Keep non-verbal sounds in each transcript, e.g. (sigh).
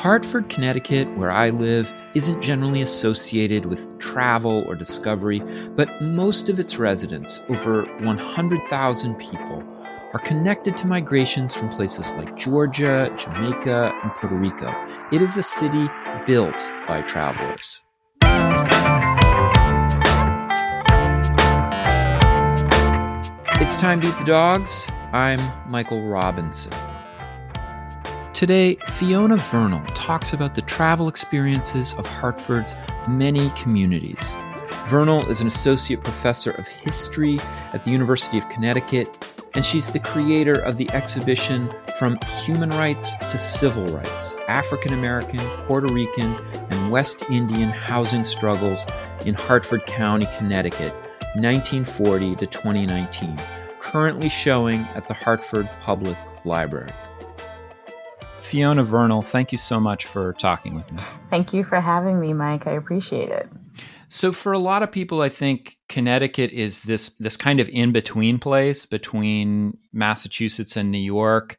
Hartford, Connecticut, where I live, isn't generally associated with travel or discovery, but most of its residents, over 100,000 people, are connected to migrations from places like Georgia, Jamaica, and Puerto Rico. It is a city built by travelers. It's time to eat the dogs. I'm Michael Robinson. Today, Fiona Vernal talks about the travel experiences of Hartford's many communities. Vernal is an associate professor of history at the University of Connecticut, and she's the creator of the exhibition From Human Rights to Civil Rights African American, Puerto Rican, and West Indian Housing Struggles in Hartford County, Connecticut, 1940 to 2019, currently showing at the Hartford Public Library. Fiona Vernal, thank you so much for talking with me. Thank you for having me, Mike. I appreciate it. So for a lot of people I think Connecticut is this this kind of in-between place between Massachusetts and New York.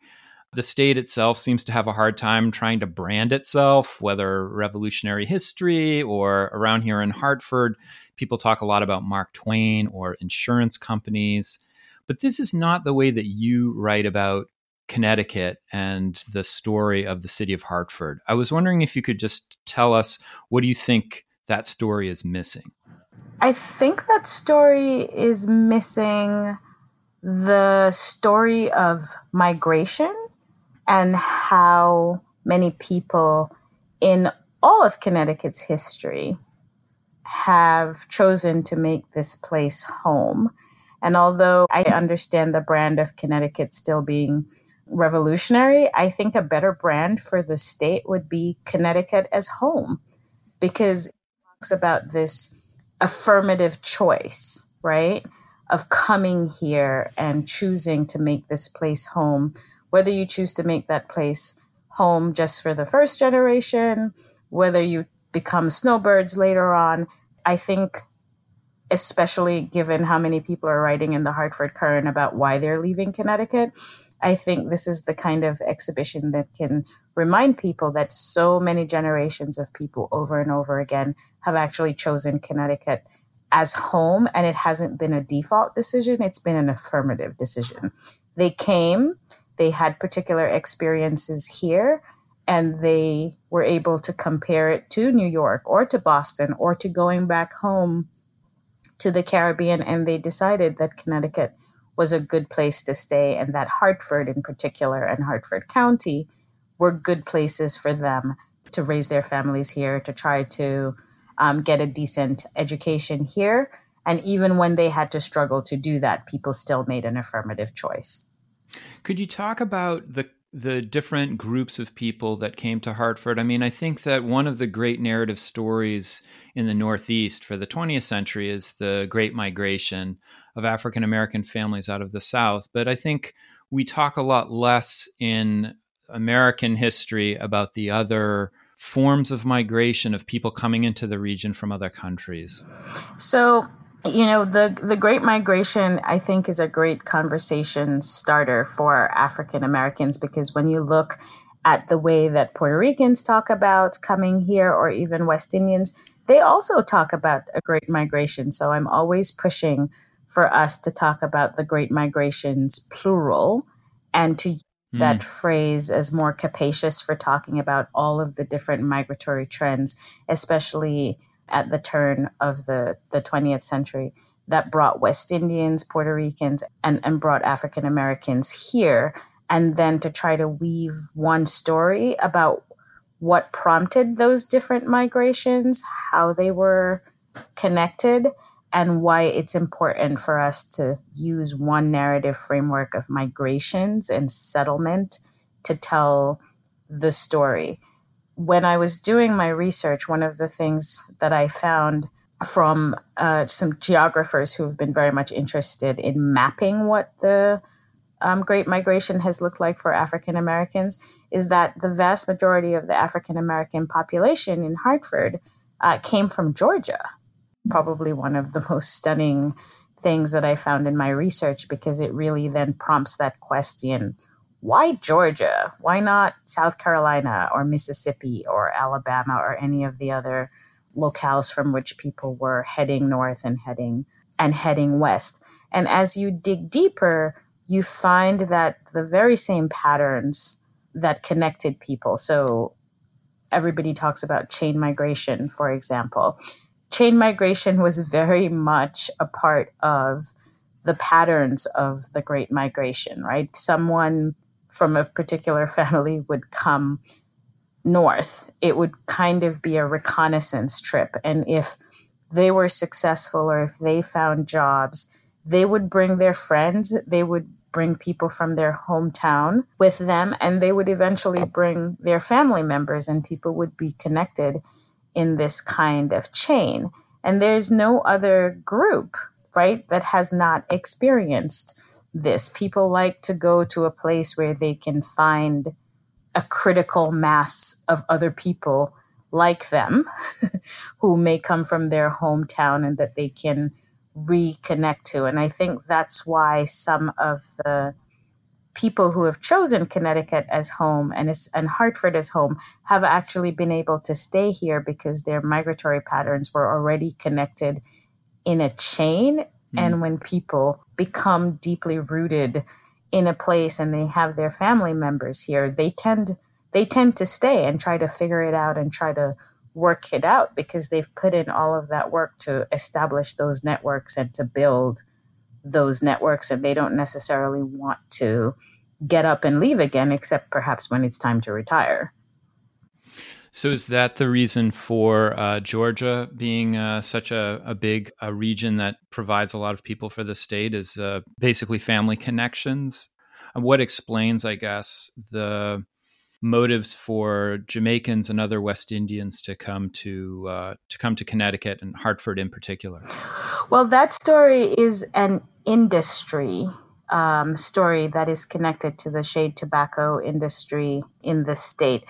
The state itself seems to have a hard time trying to brand itself, whether revolutionary history or around here in Hartford, people talk a lot about Mark Twain or insurance companies. But this is not the way that you write about Connecticut and the story of the city of Hartford. I was wondering if you could just tell us what do you think that story is missing? I think that story is missing the story of migration and how many people in all of Connecticut's history have chosen to make this place home. And although I understand the brand of Connecticut still being revolutionary, I think a better brand for the state would be Connecticut as home because it talks about this affirmative choice, right? Of coming here and choosing to make this place home, whether you choose to make that place home just for the first generation, whether you become snowbirds later on. I think, especially given how many people are writing in the Hartford Courant about why they're leaving Connecticut, I think this is the kind of exhibition that can remind people that so many generations of people over and over again have actually chosen Connecticut as home, and it hasn't been a default decision, it's been an affirmative decision. They came, they had particular experiences here, and they were able to compare it to New York or to Boston or to going back home to the Caribbean, and they decided that Connecticut was a good place to stay, and that Hartford, in particular, and Hartford County were good places for them to raise their families here, to try to um, get a decent education here. And even when they had to struggle to do that, people still made an affirmative choice. Could you talk about the the different groups of people that came to Hartford. I mean, I think that one of the great narrative stories in the Northeast for the 20th century is the Great Migration of African American families out of the South. But I think we talk a lot less in American history about the other forms of migration of people coming into the region from other countries. So, you know the the great migration i think is a great conversation starter for african americans because when you look at the way that puerto ricans talk about coming here or even west indians they also talk about a great migration so i'm always pushing for us to talk about the great migrations plural and to use mm. that phrase as more capacious for talking about all of the different migratory trends especially at the turn of the, the 20th century that brought West Indians, Puerto Ricans, and, and brought African Americans here. And then to try to weave one story about what prompted those different migrations, how they were connected, and why it's important for us to use one narrative framework of migrations and settlement to tell the story when I was doing my research, one of the things that I found from uh, some geographers who have been very much interested in mapping what the um, Great Migration has looked like for African Americans is that the vast majority of the African American population in Hartford uh, came from Georgia. Probably one of the most stunning things that I found in my research because it really then prompts that question why Georgia? Why not South Carolina or Mississippi or Alabama or any of the other locales from which people were heading north and heading and heading west? And as you dig deeper, you find that the very same patterns that connected people. So everybody talks about chain migration, for example. Chain migration was very much a part of the patterns of the Great Migration, right? Someone from a particular (laughs) family would come north, it would kind of be a reconnaissance trip. And if they were successful or if they found jobs, they would bring their friends, they would bring people from their hometown with them, and they would eventually bring their family members, and people would be connected in this kind of chain. And there's no other group, right, that has not experienced this. People like to go to a place where they can find a critical mass of other people like them (laughs) who may come from their hometown and that they can reconnect to. And I think that's why some of the people who have chosen Connecticut as home and, and Hartford as home have actually been able to stay here because their migratory patterns were already connected in a chain. Mm. And when people become deeply rooted in a place and they have their family members here, they tend they tend to stay and try to figure it out and try to work it out because they've put in all of that work to establish those networks and to build those networks and they don't necessarily want to get up and leave again except perhaps when it's time to retire. So is that the reason for uh, Georgia being uh, such a, a big a region that provides a lot of people for the state? Is uh, basically family connections. What explains, I guess, the motives for Jamaicans and other West Indians to come to uh, to come to Connecticut and Hartford in particular? Well, that story is an industry um, story that is connected to the shade tobacco industry in the state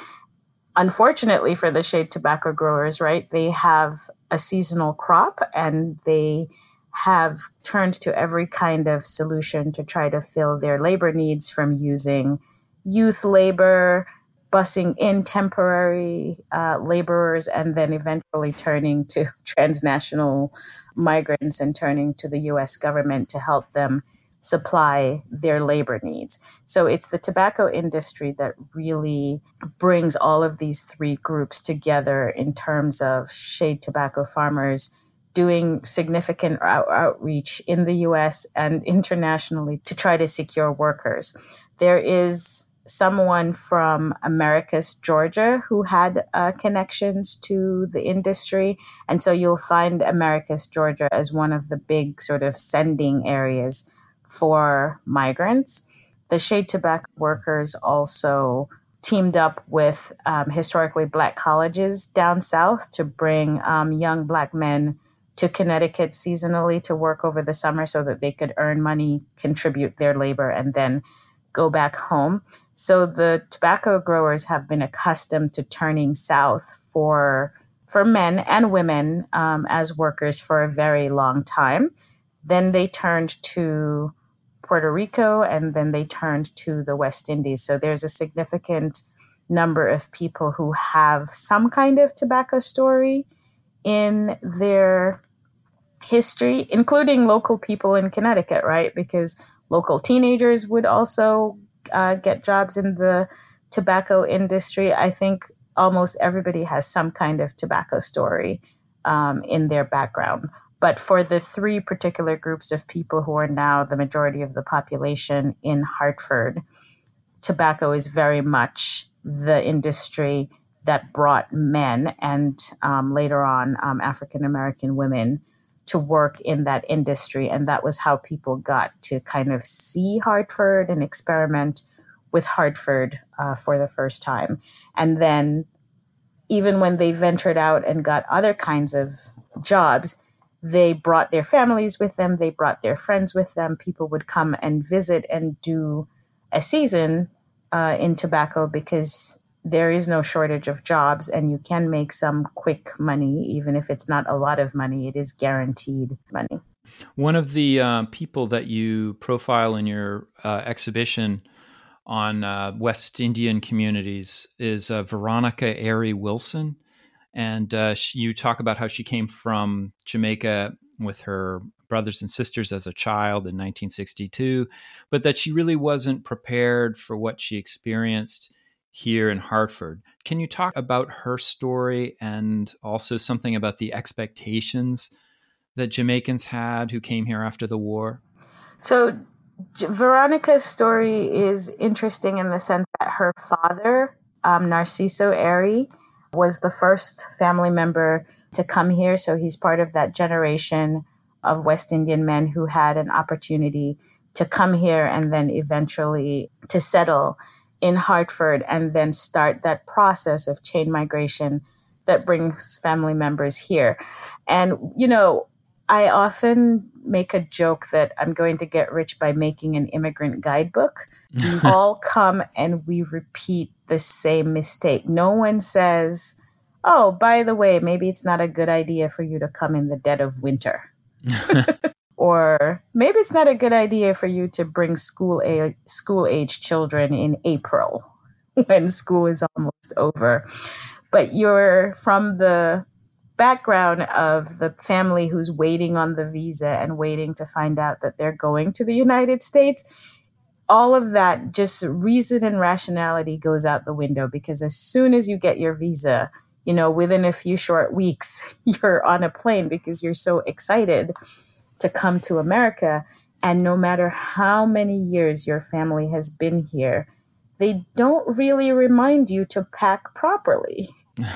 unfortunately for the shade tobacco growers, right, they have a seasonal crop and they have turned to every kind of solution to try to fill their labor needs from using youth labor, busing in temporary uh, laborers, and then eventually turning to (laughs) transnational migrants and turning to the US government to help them supply their labor needs. So it's the tobacco industry that really brings all of these three groups together in terms of shade tobacco farmers doing significant out- outreach in the US and internationally to try to secure workers. There is someone from Americus, Georgia, who had uh, connections to the industry. And so you'll find Americus, Georgia as one of the big sort of sending areas for migrants. The Shade Tobacco workers also teamed up with um, historically black colleges down south to bring um, young black men to Connecticut seasonally to work over the summer so that they could earn money, contribute their labor, and then go back home. So the tobacco growers have been accustomed to turning south for for men and women um, as workers for a very long time. Then they turned to Puerto Rico, and then they turned to the West Indies. So there's a significant number of people who have some kind of tobacco story in their history, including local people in Connecticut, right? Because local teenagers would also uh, get jobs in the tobacco industry. I think almost everybody has some kind of tobacco story um, in their background. But for the three particular groups of people who are now the majority of the population in Hartford, tobacco is very much the industry that brought men and um, later on um, African American women to work in that industry. And that was how people got to kind of see Hartford and experiment with Hartford uh, for the first time. And then, even when they ventured out and got other kinds of jobs, they brought their families with them, they brought their friends with them. People would come and visit and do a season uh, in tobacco because there is no shortage of jobs and you can make some quick money, even if it's not a lot of money, it is guaranteed money. One of the uh, people that you profile in your uh, exhibition on uh, West Indian communities is uh, Veronica Airy Wilson. And uh, she, you talk about how she came from Jamaica with her brothers and sisters as a child in 1962, but that she really wasn't prepared for what she experienced here in Hartford. Can you talk about her story and also something about the expectations that Jamaicans had who came here after the war? So, Veronica's story is interesting in the sense that her father, um, Narciso Airy, was the first family member to come here. So he's part of that generation of West Indian men who had an opportunity to come here and then eventually to settle in Hartford and then start that process of chain migration that brings family members here. And, you know, I often make a joke that I'm going to get rich by making an immigrant guidebook. (laughs) we all come and we repeat the same mistake. No one says, oh, by the way, maybe it's not a good idea for you to come in the dead of winter. (laughs) or maybe it's not a good idea for you to bring school age, school age children in April (laughs) when school is almost over. But you're from the background of the family who's waiting on the visa and waiting to find out that they're going to the United States. All of that, just reason and rationality goes out the window because as soon as you get your visa, you know, within a few short weeks, (laughs) you're on a plane because you're so excited to come to America. And no matter how many years your family has been here, they don't really remind you to pack properly.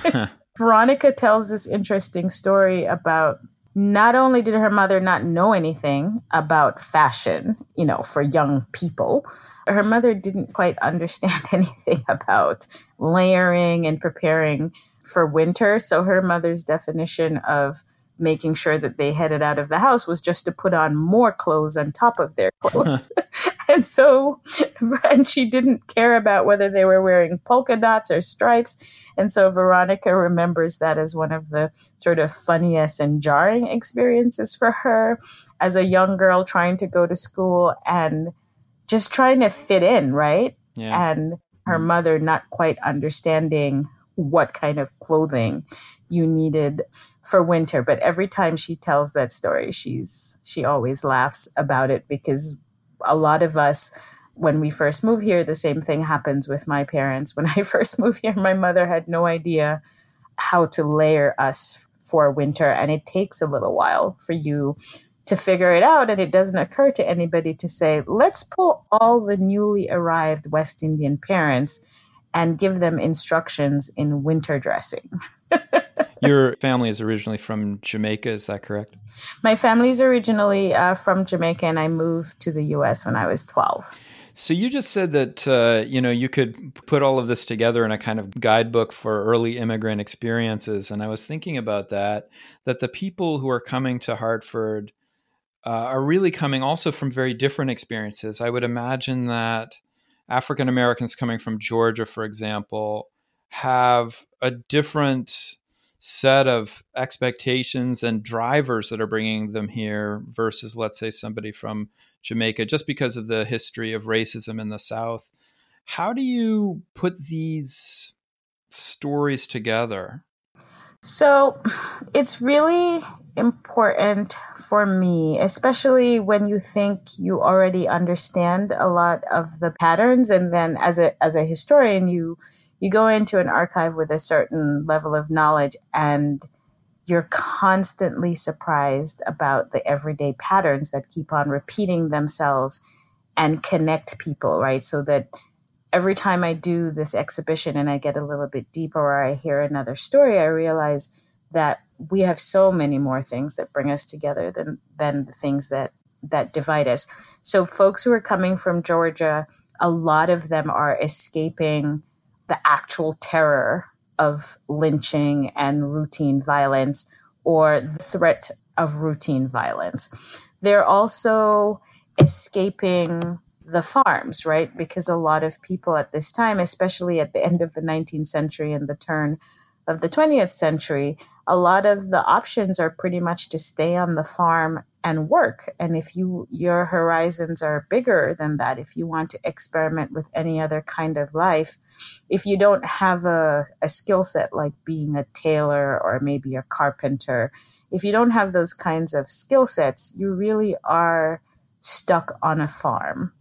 (laughs) Veronica tells this interesting story about not only did her mother not know anything about fashion, you know, for young people, her mother didn't quite understand (laughs) anything about layering and preparing for winter. So her mother's definition of making sure that they headed out of the house was just to put on more clothes on top of their (laughs) clothes. (laughs) and so, (laughs) and she didn't care about whether they were wearing polka dots or stripes. And so Veronica remembers that as one of the sort of funniest and jarring experiences for her as a young girl trying to go to school and just trying to fit in, right? Yeah. And her mm-hmm. mother not quite understanding what kind of clothing you needed for winter but every time she tells that story she's she always laughs about it because a lot of us when we first move here the same thing happens with my parents when i (laughs) first moved here my mother had no idea how to layer us for winter and it takes a little while for you to figure it out and it doesn't occur to anybody to say let's pull all the newly arrived west indian parents and give them instructions in winter dressing. (laughs) Your family is originally from Jamaica, is that correct? My family is originally uh, from Jamaica, and I moved to the U.S. when I was 12. So you just said that uh, you know you could put all of this together in a kind of guidebook for early immigrant experiences, and I was thinking about that. That the people who are coming to Hartford uh, are really coming also from very different experiences. I would imagine that African Americans coming from Georgia, for example, have a different set of expectations and drivers that are bringing them here versus, let's say, somebody from Jamaica, just because of the history of racism in the South. How do you put these stories together? So it's really important for me, especially when you think you already understand a lot of the patterns, and then as a as a historian, you you go into an archive with a certain level of knowledge, and you're constantly surprised about the everyday patterns that keep on repeating themselves and connect people, right? So that every time I do this exhibition and I get a little bit deeper or I hear another story, I realize that we have so many more things that bring us together than than the things that that divide us. So folks who are coming from Georgia, a lot of them are escaping the actual terror of lynching and routine violence or the threat of routine violence. They're also escaping the farms, right? Because a lot of people at this time, especially at the (laughs) end of the 19th century and the turn of the 20th century, a lot of the options are pretty much to stay on the farm and work. And if you your horizons are bigger than that, if you want to experiment with any other kind of life, if you don't have a, a skill set like being a tailor or maybe a carpenter, if you don't have those kinds of skill sets, you really are stuck on a farm.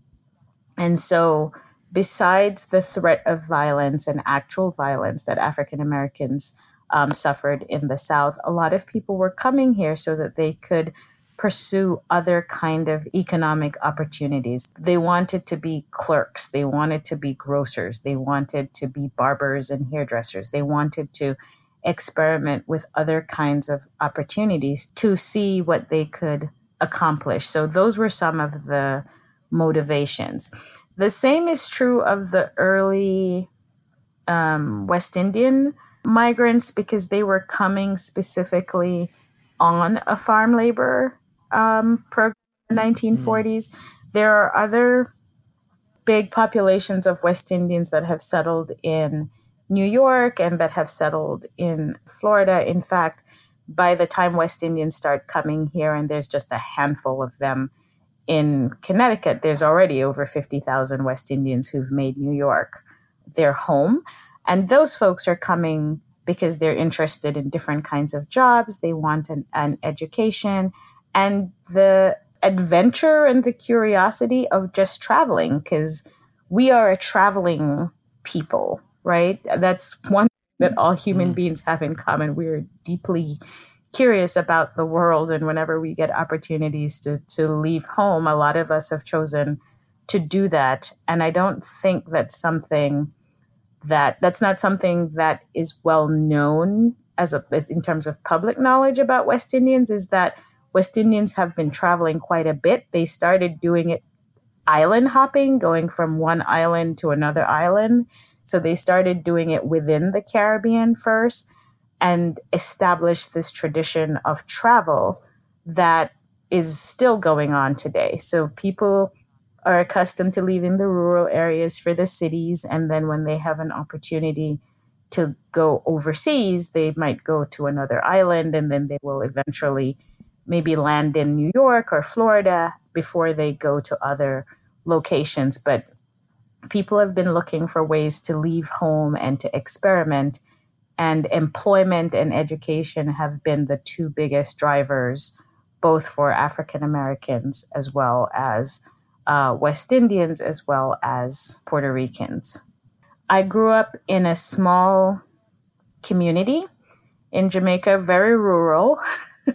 And so besides the threat of violence and actual violence that African Americans um, suffered in the South, a lot of people were coming here so that they could pursue other kind of economic opportunities. They wanted to be clerks, they wanted to be grocers, they wanted to be barbers and hairdressers. They wanted to experiment with other kinds of opportunities to see what they could accomplish. So those were some of the motivations. The same is true of the early um, West Indian migrants because they were coming specifically on a farm labor um, program in the 1940s. Mm. There are other big populations of West Indians that have settled in New York and that have settled in Florida. In fact, by the time West Indians start coming here, and there's just a handful of them in Connecticut, there's already over 50,000 West Indians who've made New York their home. And those folks are coming because they're interested in different kinds of jobs, they want an, an education, and the adventure and the curiosity of just traveling, because we are a traveling people, right? That's one that all human mm-hmm. beings have in common. We're deeply curious about the world. And whenever we get opportunities to, to leave home, a lot of us have chosen to do that. And I don't think that's something that that's not something that is well known as a as in terms of public knowledge about West Indians is that West Indians have been traveling quite a bit. They started doing it island hopping, going from one island to another island. So they started doing it within the Caribbean first and established this tradition of travel that is still going on today. So people are accustomed to leaving the rural areas for the cities, and then when they have an opportunity to go overseas, they might go to another island and then they will eventually maybe land in New York or Florida before they go to other locations. But people have been looking for ways to leave home and to experiment and employment and education have been the two biggest drivers, both for African Americans as well as uh, West Indians, as well as Puerto Ricans. I grew up in a small community in Jamaica, very rural. (laughs)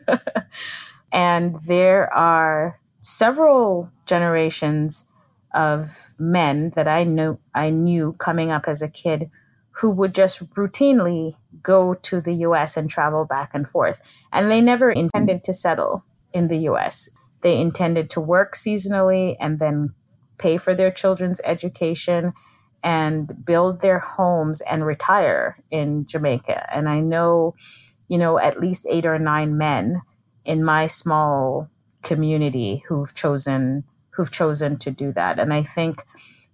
(laughs) and there are several generations of men that I knew I knew coming up as a kid who would just routinely go to the US and travel back and forth. And they never intended to settle in the US. They intended to work seasonally and then pay for their children's education and build their homes and retire in Jamaica. And I know, you know, at least eight or nine men in my small community who've chosen who've chosen to do that. And I think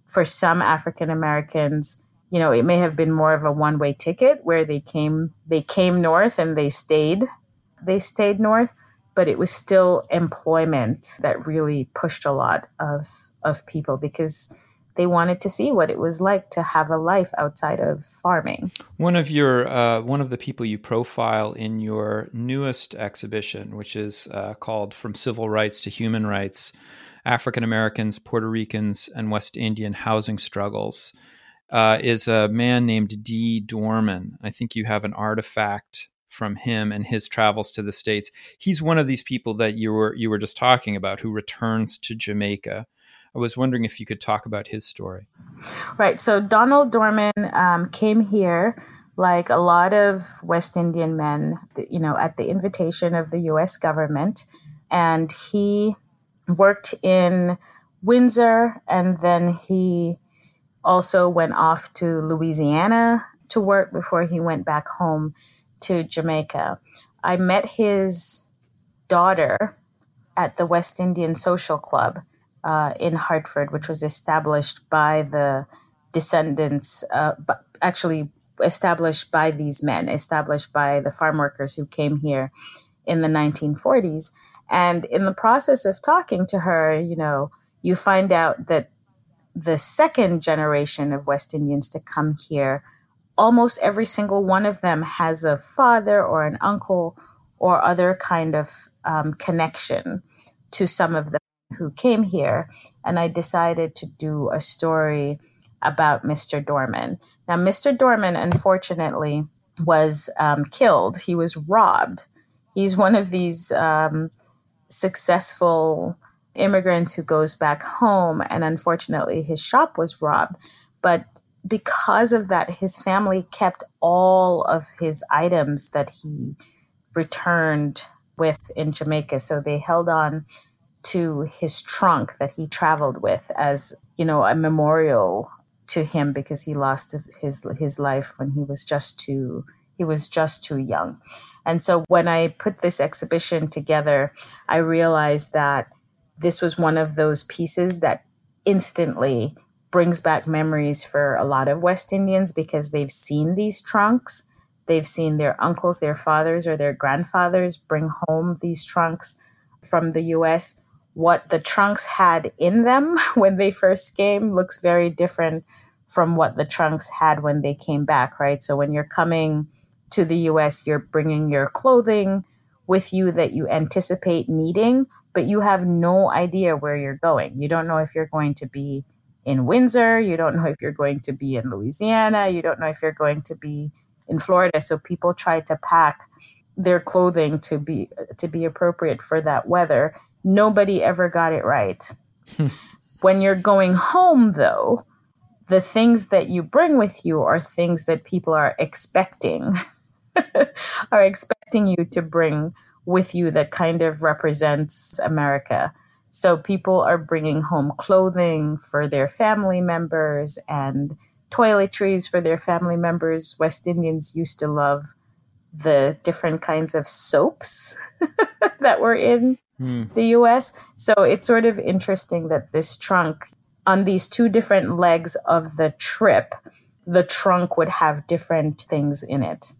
for some African Americans, you know, it may have been more of a one-way ticket where they came they came north and they stayed they stayed north, but it was still employment that really pushed a lot of of people because they wanted to see what it was like to have a life outside of farming. One of your uh, one of the people you profile in your newest exhibition, which is uh, called "From Civil Rights to Human Rights: African Americans, Puerto Ricans, and West Indian Housing Struggles," uh, is a man named D. Dorman. I think you have an artifact from him and his travels to the states. He's one of these people that you were you were just talking about who returns to Jamaica. I was wondering if you could talk about his story. Right. So Donald Dorman um, came here like a lot of West Indian men, you know, at the invitation of the U.S. government, and he worked in Windsor, and then he also went off to Louisiana to work before he went back home to Jamaica. I met his daughter at the West Indian Social Club uh, in Hartford, which was established by the descendants, uh, actually established by these men, established by the farm workers who came here in the 1940s. And in the process of talking to her, you know, you find out that the second generation of West Indians to come here, almost every single one of them has a father or an uncle or other kind of um, connection to some of them who came here. And I decided to do a story about Mr. Dorman. Now, Mr. Dorman, unfortunately, was um, killed. He was robbed. He's one of these um, successful immigrants who goes back home, and unfortunately, his shop was robbed. But because of that, his family kept all of his items that he returned with in Jamaica. So they held on to his trunk that he traveled with as, you know, a memorial to him because he lost his his life when he was just too he was just too young. And so when I put this exhibition together, I realized that this was one of those pieces that instantly brings back memories for a lot of West Indians because they've seen these trunks. They've seen their uncles, their fathers, or their grandfathers bring home these trunks from the US. What the trunks had in them (laughs) when they first came looks very different from what the trunks had when they came back, right? So when you're coming to the US, you're bringing your clothing with you that you anticipate needing, but you have no idea where you're going. You don't know if you're going to be in Windsor, you don't know if you're going to be in Louisiana, you don't know if you're going to be in Florida. So people try to pack their clothing to be to be appropriate for that weather. Nobody ever got it right. Hmm. when you're going home though, the things that you bring with you are things that people are expecting (laughs) are expecting you to bring with you that kind of represents America. So people are bringing home clothing for their family members and toiletries for their family members. West Indians used to love the different kinds of soaps (laughs) that were in mm. the US. So it's sort of interesting that this trunk on these two different legs of the trip, the trunk would have different things in it.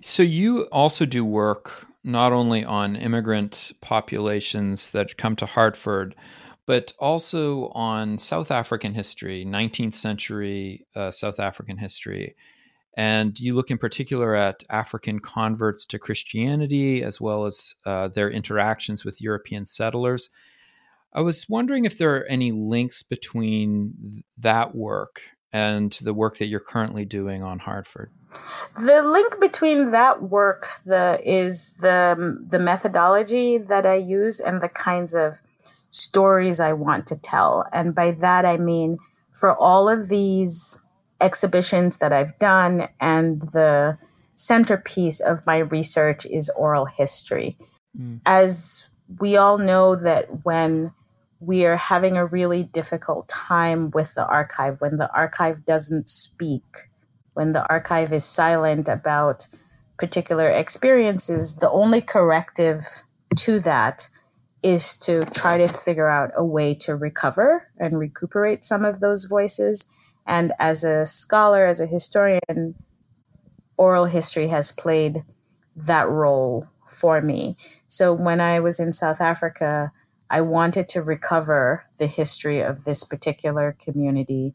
So you also do work not only on immigrant populations that come to Hartford, but also on South African history, 19th century uh, South African history. And you look in particular at African converts to Christianity, as well as uh, their interactions with European settlers. I was wondering if there are any links between that work and the work that you're currently doing on Hartford. The link between that work the is the the methodology that I use and the kinds of stories I want to tell. And by that I mean for all of these exhibitions that I've done and the centerpiece of my research is oral history. Mm. As we all know that when we are having a really difficult time with the archive when the archive doesn't speak, when the archive is silent about particular experiences. The only corrective to that is to try to figure out a way to recover and recuperate some of those voices. And as a scholar, as a historian, oral history has played that role for me. So when I was in South Africa, I wanted to recover the history of this particular community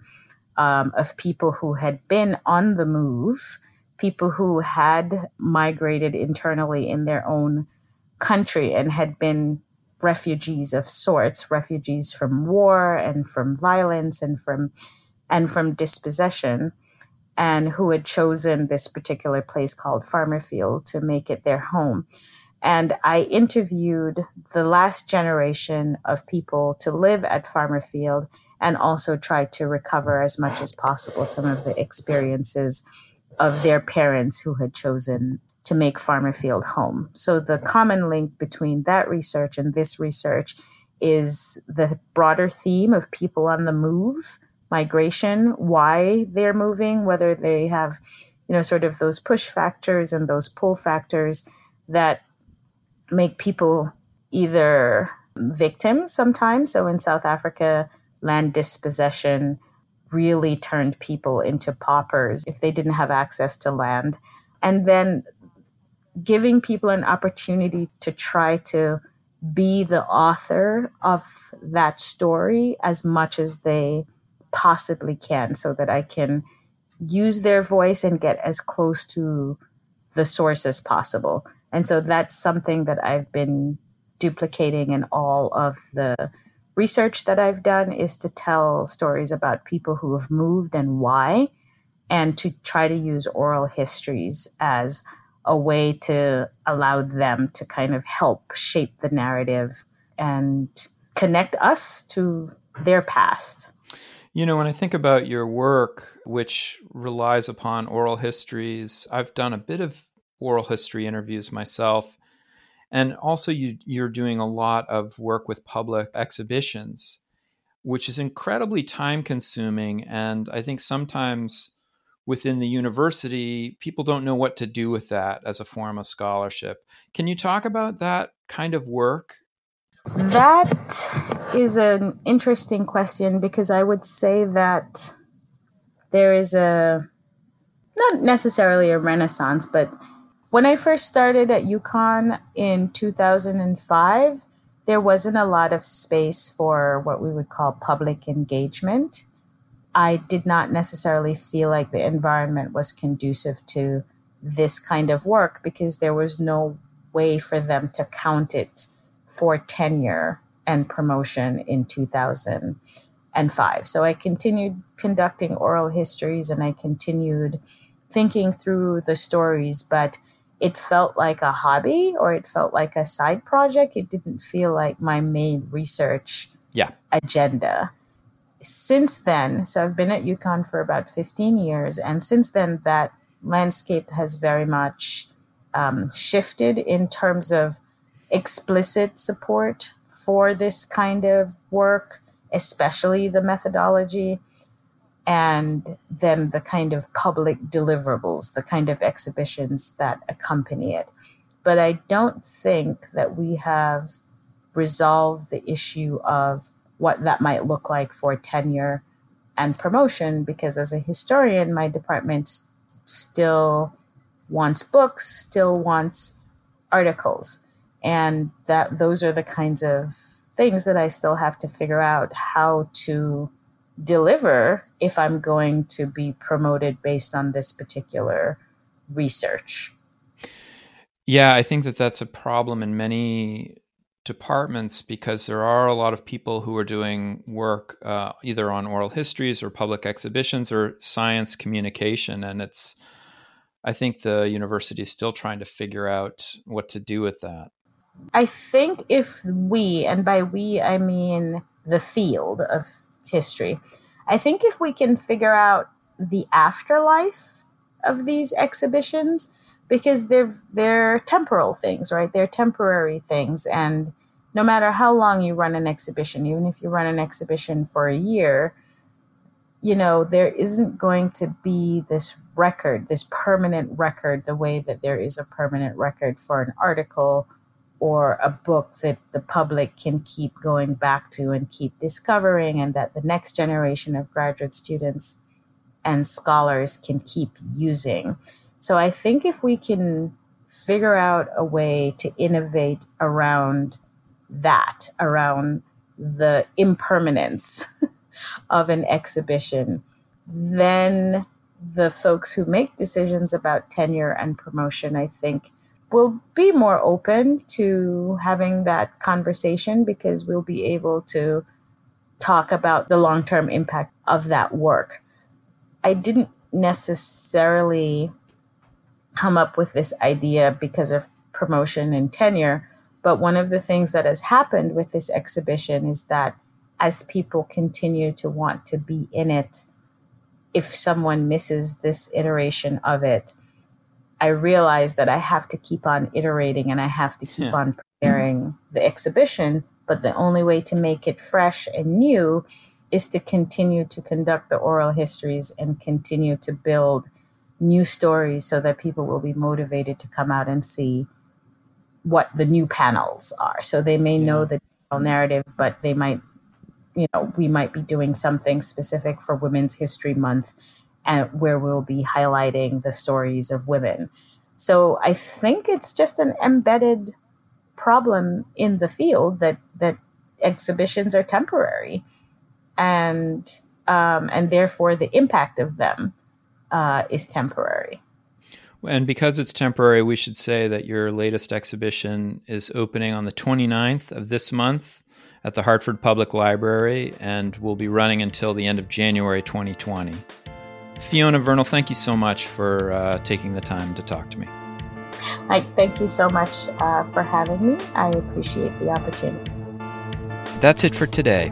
um, of people who had been on the move, people who had migrated internally in their own country and had been refugees of sorts, refugees from war and from violence and from and from dispossession, and who had chosen this particular place called Farmerfield to make it their home. And I interviewed the last generation of people to live at Farmerfield and also tried to recover as much as possible some of the experiences of their parents who had chosen to make Farmerfield home. So the common link between that research and this research is the broader theme of people on the move, migration, why they're moving, whether they have, you know, sort of those push factors and those pull factors that make people either victims sometimes. So in South Africa, land dispossession really turned people into paupers if they didn't have access to land. And then giving people an opportunity to try to be the author of that story as much as they possibly can so that I can use their voice and get as close to the source as possible. And so that's something that I've been duplicating in all of the research that I've done is to tell stories about people who have moved and why, and to try to use oral histories as a way to allow them to kind of help shape the narrative and connect us to their past. You know, when I think about your work, which relies upon oral histories, I've done a bit of oral history interviews myself. And also, you, you're doing a lot of work with public exhibitions, which is incredibly time consuming. And I think sometimes within the university, people don't know what to do with that as a form of scholarship. Can you talk about that kind of work that is an interesting question because I would say that there is a not necessarily a renaissance, but when I first started at UConn in 2005, there wasn't a lot of space for what we would call public engagement. I did not necessarily feel like the environment was conducive to this kind of work because there was no way for them to count it for tenure and promotion in 2005. So I continued conducting oral histories and I continued thinking through the stories, but it felt like a hobby or it felt like a side project. It didn't feel like my main research yeah. agenda. Since then, so I've been at UConn for about 15 years, and since then, that landscape has very much um, shifted in terms of explicit support for this kind of work, especially the methodology, and then the kind of public deliverables, the kind of exhibitions that accompany it. But I don't think that we have resolved the issue of what that might look like for tenure and promotion because as a historian my department still wants books still wants articles and that those are the kinds of things that I still have to figure out how to deliver if I'm going to be promoted based on this particular research. Yeah, I think that that's a problem in many departments because there are a lot of people who are doing work uh, either on oral histories or public exhibitions or science communication, and it's. I think the university is still trying to figure out what to do with that. I think if we, and by we I mean the field of history, I think if we can figure out the afterlife of these exhibitions, because they're they're temporal things, right? They're temporary things, and no matter how long you run an exhibition, even if you run an exhibition for a year, you know there isn't going to be this record, this permanent record, the way that there is a permanent record for an article or a book that the public can keep going back to and keep discovering, and that the next generation of graduate students and scholars can keep using. So I think if we can figure out a way to innovate around that, around the impermanence (laughs) of an exhibition, then the folks who make decisions about tenure and promotion, I think, we'll be more open to having that conversation because we'll be able to talk about the long term impact of that work. I didn't necessarily come up with this idea because of promotion and tenure, but one of the things that has happened with this exhibition is that as people continue to want to be in it, if someone misses this iteration of it, I realized that I have to keep on iterating and I have to keep yeah. on preparing the exhibition. But the only way to make it fresh and new is to continue to conduct the oral histories and continue to build new stories so that people will be motivated to come out and see what the new panels are. So they may yeah. know the narrative, but they might, you know, we might be doing something specific for Women's History Month and where we'll be highlighting the stories of women. So I think it's just an embedded problem in the field that that exhibitions are temporary, and um, and therefore the impact of them uh, is temporary. And because it's temporary, we should say that your latest exhibition is opening on the 29th of this month at the Hartford Public Library and will be running until the end of January 2020. Fiona Vernal, thank you so much for uh, taking the time to talk to me. Mike, thank you so much uh, for having me. I appreciate the opportunity. That's it for today.